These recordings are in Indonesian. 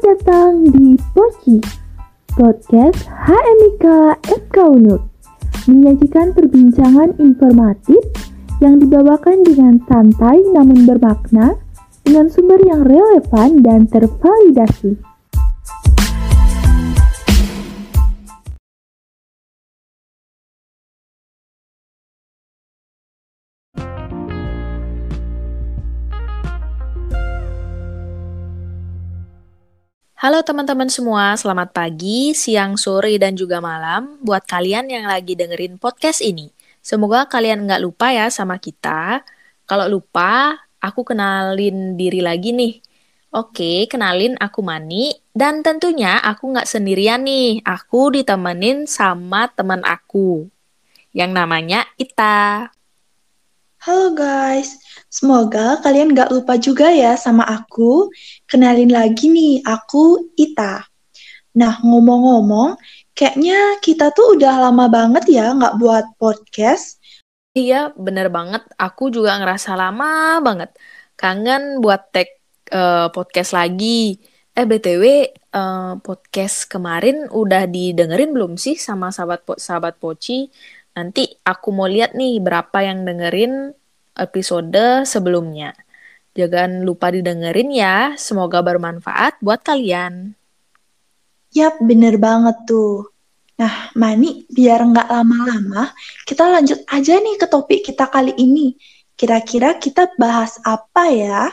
Selamat datang di Poci, podcast HMIK FK Unut, menyajikan perbincangan informatif yang dibawakan dengan santai namun bermakna, dengan sumber yang relevan dan tervalidasi. Halo teman-teman semua, selamat pagi, siang, sore, dan juga malam buat kalian yang lagi dengerin podcast ini. Semoga kalian nggak lupa ya sama kita. Kalau lupa, aku kenalin diri lagi nih. Oke, kenalin aku Mani, dan tentunya aku nggak sendirian nih. Aku ditemenin sama teman aku, yang namanya Ita. Halo guys, semoga kalian gak lupa juga ya sama aku. Kenalin lagi nih, aku Ita. Nah, ngomong-ngomong, kayaknya kita tuh udah lama banget ya gak buat podcast. Iya, bener banget. Aku juga ngerasa lama banget. Kangen buat tag uh, podcast lagi. Eh, BTW, uh, eh, podcast kemarin udah didengerin belum sih sama sahabat po sahabat Poci? Nanti aku mau lihat nih berapa yang dengerin episode sebelumnya. Jangan lupa didengerin ya, semoga bermanfaat buat kalian. Yap, bener banget tuh. Nah, Mani, biar nggak lama-lama, kita lanjut aja nih ke topik kita kali ini. Kira-kira kita bahas apa ya?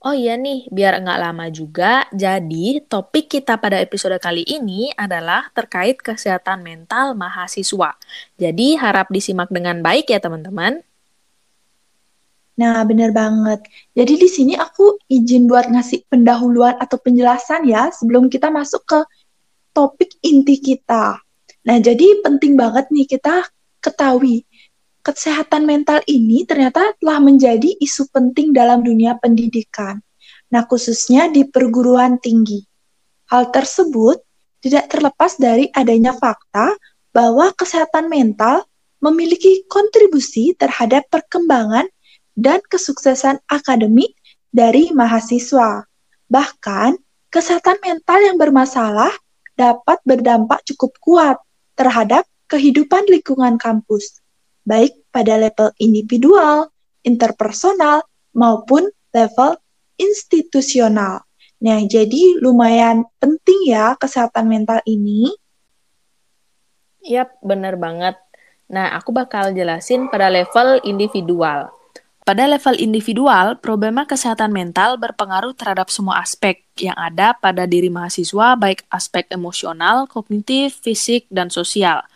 Oh iya nih, biar nggak lama juga, jadi topik kita pada episode kali ini adalah terkait kesehatan mental mahasiswa. Jadi harap disimak dengan baik ya teman-teman. Nah, bener banget. Jadi di sini aku izin buat ngasih pendahuluan atau penjelasan ya sebelum kita masuk ke topik inti kita. Nah, jadi penting banget nih kita ketahui kesehatan mental ini ternyata telah menjadi isu penting dalam dunia pendidikan. Nah, khususnya di perguruan tinggi. Hal tersebut tidak terlepas dari adanya fakta bahwa kesehatan mental memiliki kontribusi terhadap perkembangan dan kesuksesan akademik dari mahasiswa. Bahkan, kesehatan mental yang bermasalah dapat berdampak cukup kuat terhadap kehidupan lingkungan kampus baik pada level individual, interpersonal, maupun level institusional. Nah, jadi lumayan penting ya kesehatan mental ini. Yap, benar banget. Nah, aku bakal jelasin pada level individual. Pada level individual, problema kesehatan mental berpengaruh terhadap semua aspek yang ada pada diri mahasiswa, baik aspek emosional, kognitif, fisik, dan sosial.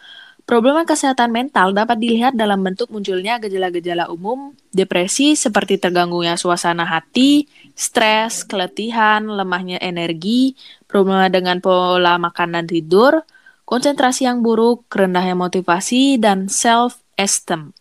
Problema kesehatan mental dapat dilihat dalam bentuk munculnya gejala-gejala umum, depresi seperti terganggunya suasana hati, stres, keletihan, lemahnya energi, problema dengan pola makan dan tidur, konsentrasi yang buruk, rendahnya motivasi, dan self-esteem.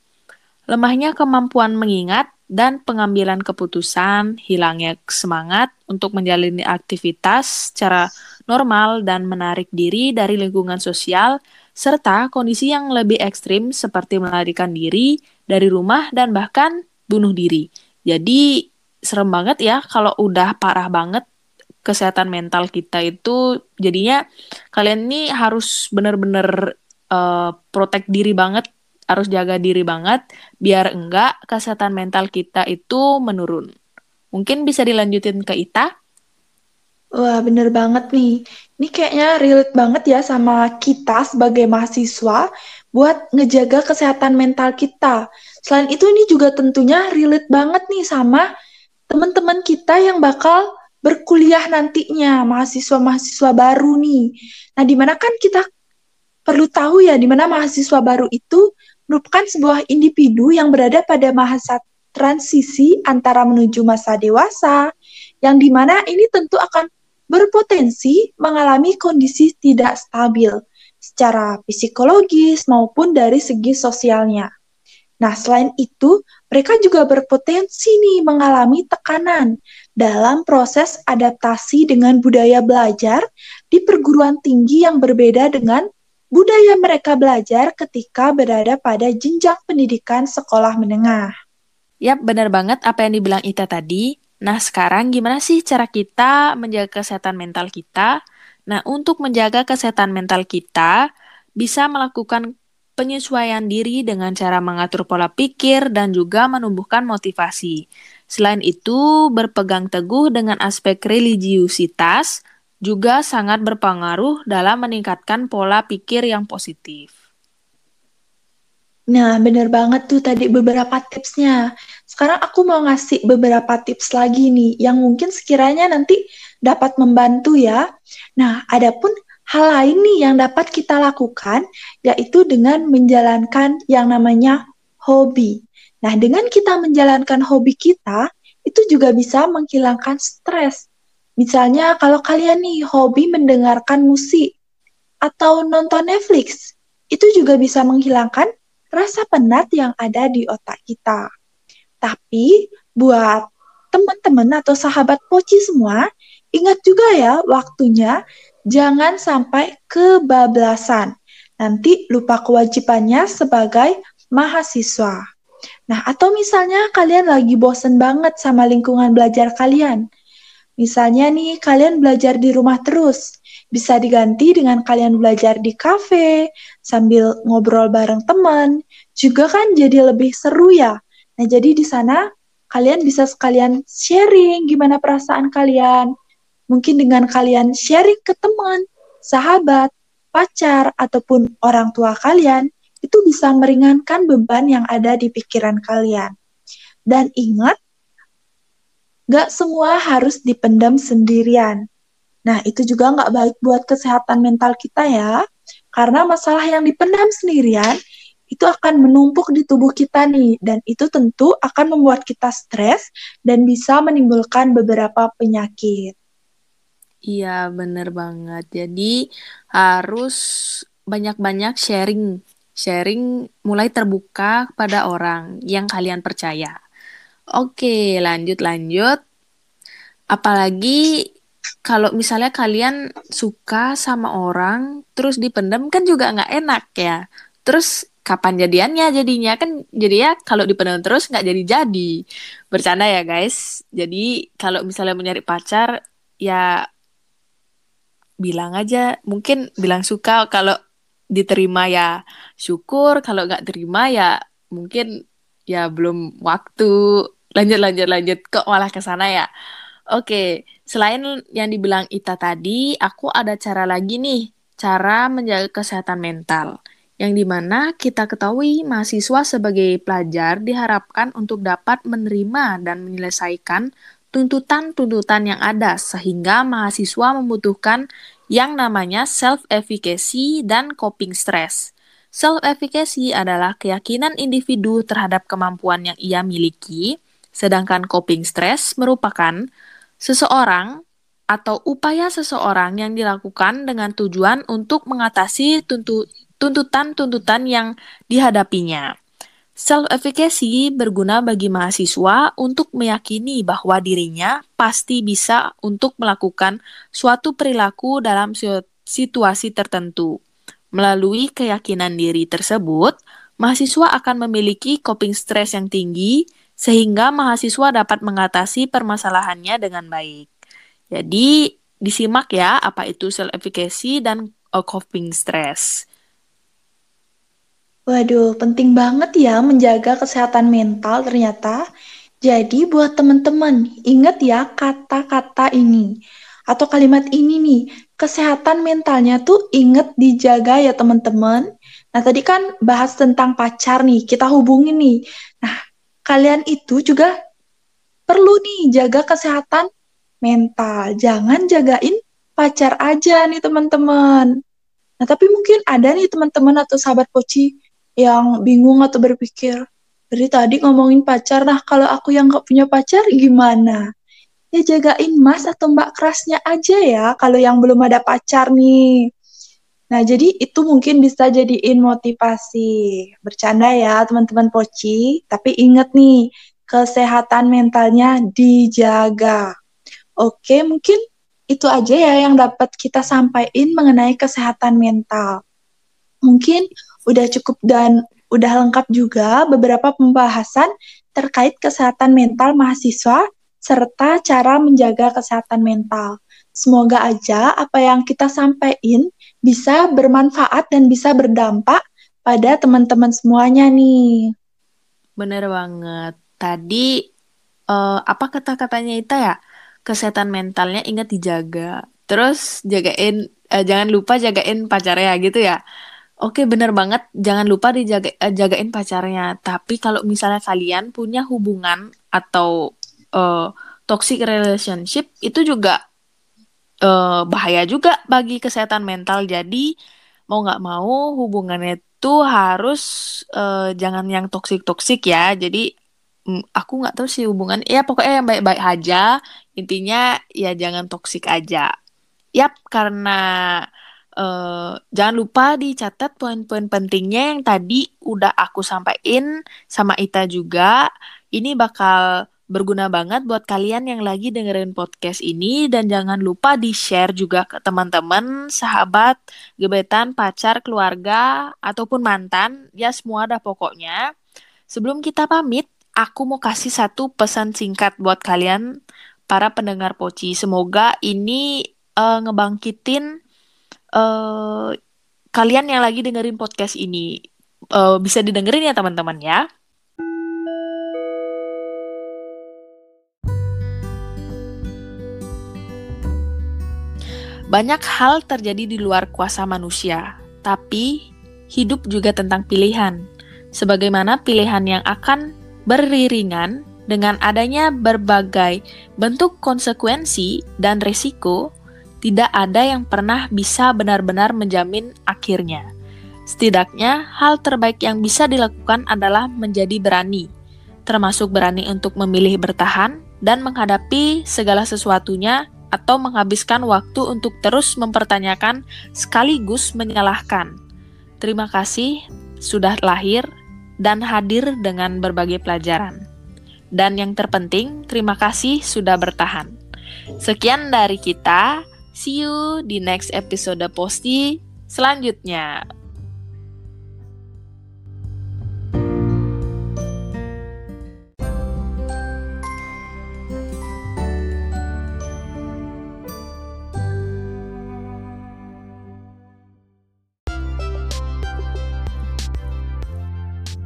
Lemahnya kemampuan mengingat dan pengambilan keputusan, hilangnya semangat untuk menjalani aktivitas secara normal dan menarik diri dari lingkungan sosial, serta kondisi yang lebih ekstrim seperti melarikan diri dari rumah dan bahkan bunuh diri. Jadi serem banget ya kalau udah parah banget kesehatan mental kita itu jadinya kalian ini harus bener-bener uh, protect diri banget harus jaga diri banget biar enggak kesehatan mental kita itu menurun. Mungkin bisa dilanjutin ke Ita? Wah, bener banget nih. Ini kayaknya relate banget ya sama kita sebagai mahasiswa buat ngejaga kesehatan mental kita. Selain itu ini juga tentunya relate banget nih sama teman-teman kita yang bakal berkuliah nantinya, mahasiswa-mahasiswa baru nih. Nah, di mana kan kita perlu tahu ya, di mana mahasiswa baru itu merupakan sebuah individu yang berada pada masa transisi antara menuju masa dewasa, yang di mana ini tentu akan berpotensi mengalami kondisi tidak stabil secara psikologis maupun dari segi sosialnya. Nah, selain itu, mereka juga berpotensi nih mengalami tekanan dalam proses adaptasi dengan budaya belajar di perguruan tinggi yang berbeda dengan budaya mereka belajar ketika berada pada jenjang pendidikan sekolah menengah. Yap, benar banget apa yang dibilang Ita tadi. Nah, sekarang gimana sih cara kita menjaga kesehatan mental kita? Nah, untuk menjaga kesehatan mental kita, bisa melakukan penyesuaian diri dengan cara mengatur pola pikir dan juga menumbuhkan motivasi. Selain itu, berpegang teguh dengan aspek religiusitas juga sangat berpengaruh dalam meningkatkan pola pikir yang positif. Nah, bener banget tuh tadi beberapa tipsnya. Sekarang aku mau ngasih beberapa tips lagi nih yang mungkin sekiranya nanti dapat membantu ya. Nah, adapun hal lain nih yang dapat kita lakukan yaitu dengan menjalankan yang namanya hobi. Nah, dengan kita menjalankan hobi kita, itu juga bisa menghilangkan stres. Misalnya kalau kalian nih hobi mendengarkan musik atau nonton Netflix, itu juga bisa menghilangkan rasa penat yang ada di otak kita. Tapi buat teman-teman atau sahabat poci semua, ingat juga ya waktunya jangan sampai kebablasan. Nanti lupa kewajibannya sebagai mahasiswa. Nah, atau misalnya kalian lagi bosen banget sama lingkungan belajar kalian. Misalnya nih, kalian belajar di rumah terus. Bisa diganti dengan kalian belajar di kafe, sambil ngobrol bareng teman, juga kan jadi lebih seru ya. Nah, jadi di sana kalian bisa sekalian sharing gimana perasaan kalian. Mungkin dengan kalian sharing ke teman, sahabat, pacar, ataupun orang tua kalian, itu bisa meringankan beban yang ada di pikiran kalian. Dan ingat, gak semua harus dipendam sendirian. Nah, itu juga nggak baik buat kesehatan mental kita ya. Karena masalah yang dipendam sendirian itu akan menumpuk di tubuh kita nih dan itu tentu akan membuat kita stres dan bisa menimbulkan beberapa penyakit. Iya, bener banget. Jadi harus banyak-banyak sharing. Sharing mulai terbuka pada orang yang kalian percaya. Oke, lanjut-lanjut. Apalagi kalau misalnya kalian suka sama orang terus dipendam kan juga nggak enak ya. Terus kapan jadiannya jadinya? Kan jadi ya kalau dipendam terus nggak jadi jadi. Bercanda ya guys. Jadi kalau misalnya mencari pacar ya bilang aja. Mungkin bilang suka kalau diterima ya syukur kalau nggak terima ya mungkin ya belum waktu lanjut lanjut lanjut kok malah ke sana ya Oke, selain yang dibilang Ita tadi, aku ada cara lagi nih, cara menjaga kesehatan mental. Yang di mana kita ketahui mahasiswa sebagai pelajar diharapkan untuk dapat menerima dan menyelesaikan tuntutan-tuntutan yang ada, sehingga mahasiswa membutuhkan yang namanya self-efficacy dan coping stress. Self-efficacy adalah keyakinan individu terhadap kemampuan yang ia miliki, sedangkan coping stress merupakan seseorang atau upaya seseorang yang dilakukan dengan tujuan untuk mengatasi tuntutan-tuntutan yang dihadapinya. Self-efficacy berguna bagi mahasiswa untuk meyakini bahwa dirinya pasti bisa untuk melakukan suatu perilaku dalam situasi tertentu. Melalui keyakinan diri tersebut, mahasiswa akan memiliki coping stress yang tinggi, sehingga mahasiswa dapat mengatasi permasalahannya dengan baik. Jadi, disimak ya apa itu self-efficacy dan coping stress. Waduh, penting banget ya menjaga kesehatan mental ternyata. Jadi buat teman-teman, ingat ya kata-kata ini atau kalimat ini nih, kesehatan mentalnya tuh inget dijaga ya teman-teman. Nah tadi kan bahas tentang pacar nih, kita hubungin nih. Nah kalian itu juga perlu nih jaga kesehatan mental. Jangan jagain pacar aja nih teman-teman. Nah, tapi mungkin ada nih teman-teman atau sahabat poci yang bingung atau berpikir, dari tadi ngomongin pacar, nah kalau aku yang gak punya pacar gimana? Ya jagain mas atau mbak kerasnya aja ya kalau yang belum ada pacar nih. Nah, jadi itu mungkin bisa jadiin motivasi. Bercanda ya, teman-teman Poci. Tapi ingat nih, kesehatan mentalnya dijaga. Oke, mungkin itu aja ya yang dapat kita sampaikan mengenai kesehatan mental. Mungkin udah cukup dan udah lengkap juga beberapa pembahasan terkait kesehatan mental mahasiswa serta cara menjaga kesehatan mental. Semoga aja apa yang kita sampaikan bisa bermanfaat dan bisa berdampak pada teman-teman semuanya nih. Bener banget. Tadi uh, apa kata-katanya Ita ya? Kesehatan mentalnya ingat dijaga. Terus jagain uh, jangan lupa jagain pacarnya gitu ya. Oke, bener banget. Jangan lupa dijaga uh, jagain pacarnya. Tapi kalau misalnya kalian punya hubungan atau uh, toxic relationship itu juga uh, bahaya juga bagi kesehatan mental. Jadi mau nggak mau hubungannya itu harus uh, jangan yang toxic toxic ya. Jadi um, aku nggak tahu sih hubungan. Ya pokoknya yang baik-baik aja. Intinya ya jangan toxic aja. Yap, karena Uh, jangan lupa dicatat poin-poin pentingnya yang tadi udah aku sampaikan sama Ita juga. Ini bakal berguna banget buat kalian yang lagi dengerin podcast ini dan jangan lupa di-share juga ke teman-teman, sahabat, gebetan, pacar, keluarga ataupun mantan, ya semua ada pokoknya. Sebelum kita pamit, aku mau kasih satu pesan singkat buat kalian para pendengar Poci. Semoga ini uh, ngebangkitin uh, kalian yang lagi dengerin podcast ini uh, bisa didengerin ya teman-teman ya. Banyak hal terjadi di luar kuasa manusia, tapi hidup juga tentang pilihan. Sebagaimana pilihan yang akan beriringan dengan adanya berbagai bentuk konsekuensi dan risiko tidak ada yang pernah bisa benar-benar menjamin akhirnya. Setidaknya, hal terbaik yang bisa dilakukan adalah menjadi berani, termasuk berani untuk memilih bertahan dan menghadapi segala sesuatunya atau menghabiskan waktu untuk terus mempertanyakan sekaligus menyalahkan. Terima kasih sudah lahir dan hadir dengan berbagai pelajaran. Dan yang terpenting, terima kasih sudah bertahan. Sekian dari kita. See you di next episode Posti selanjutnya.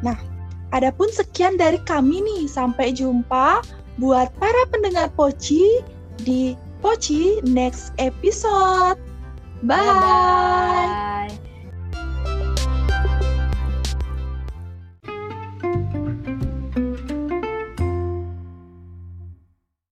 Nah, adapun sekian dari kami nih. Sampai jumpa buat para pendengar Poci di Poci next episode. Bye. Bye.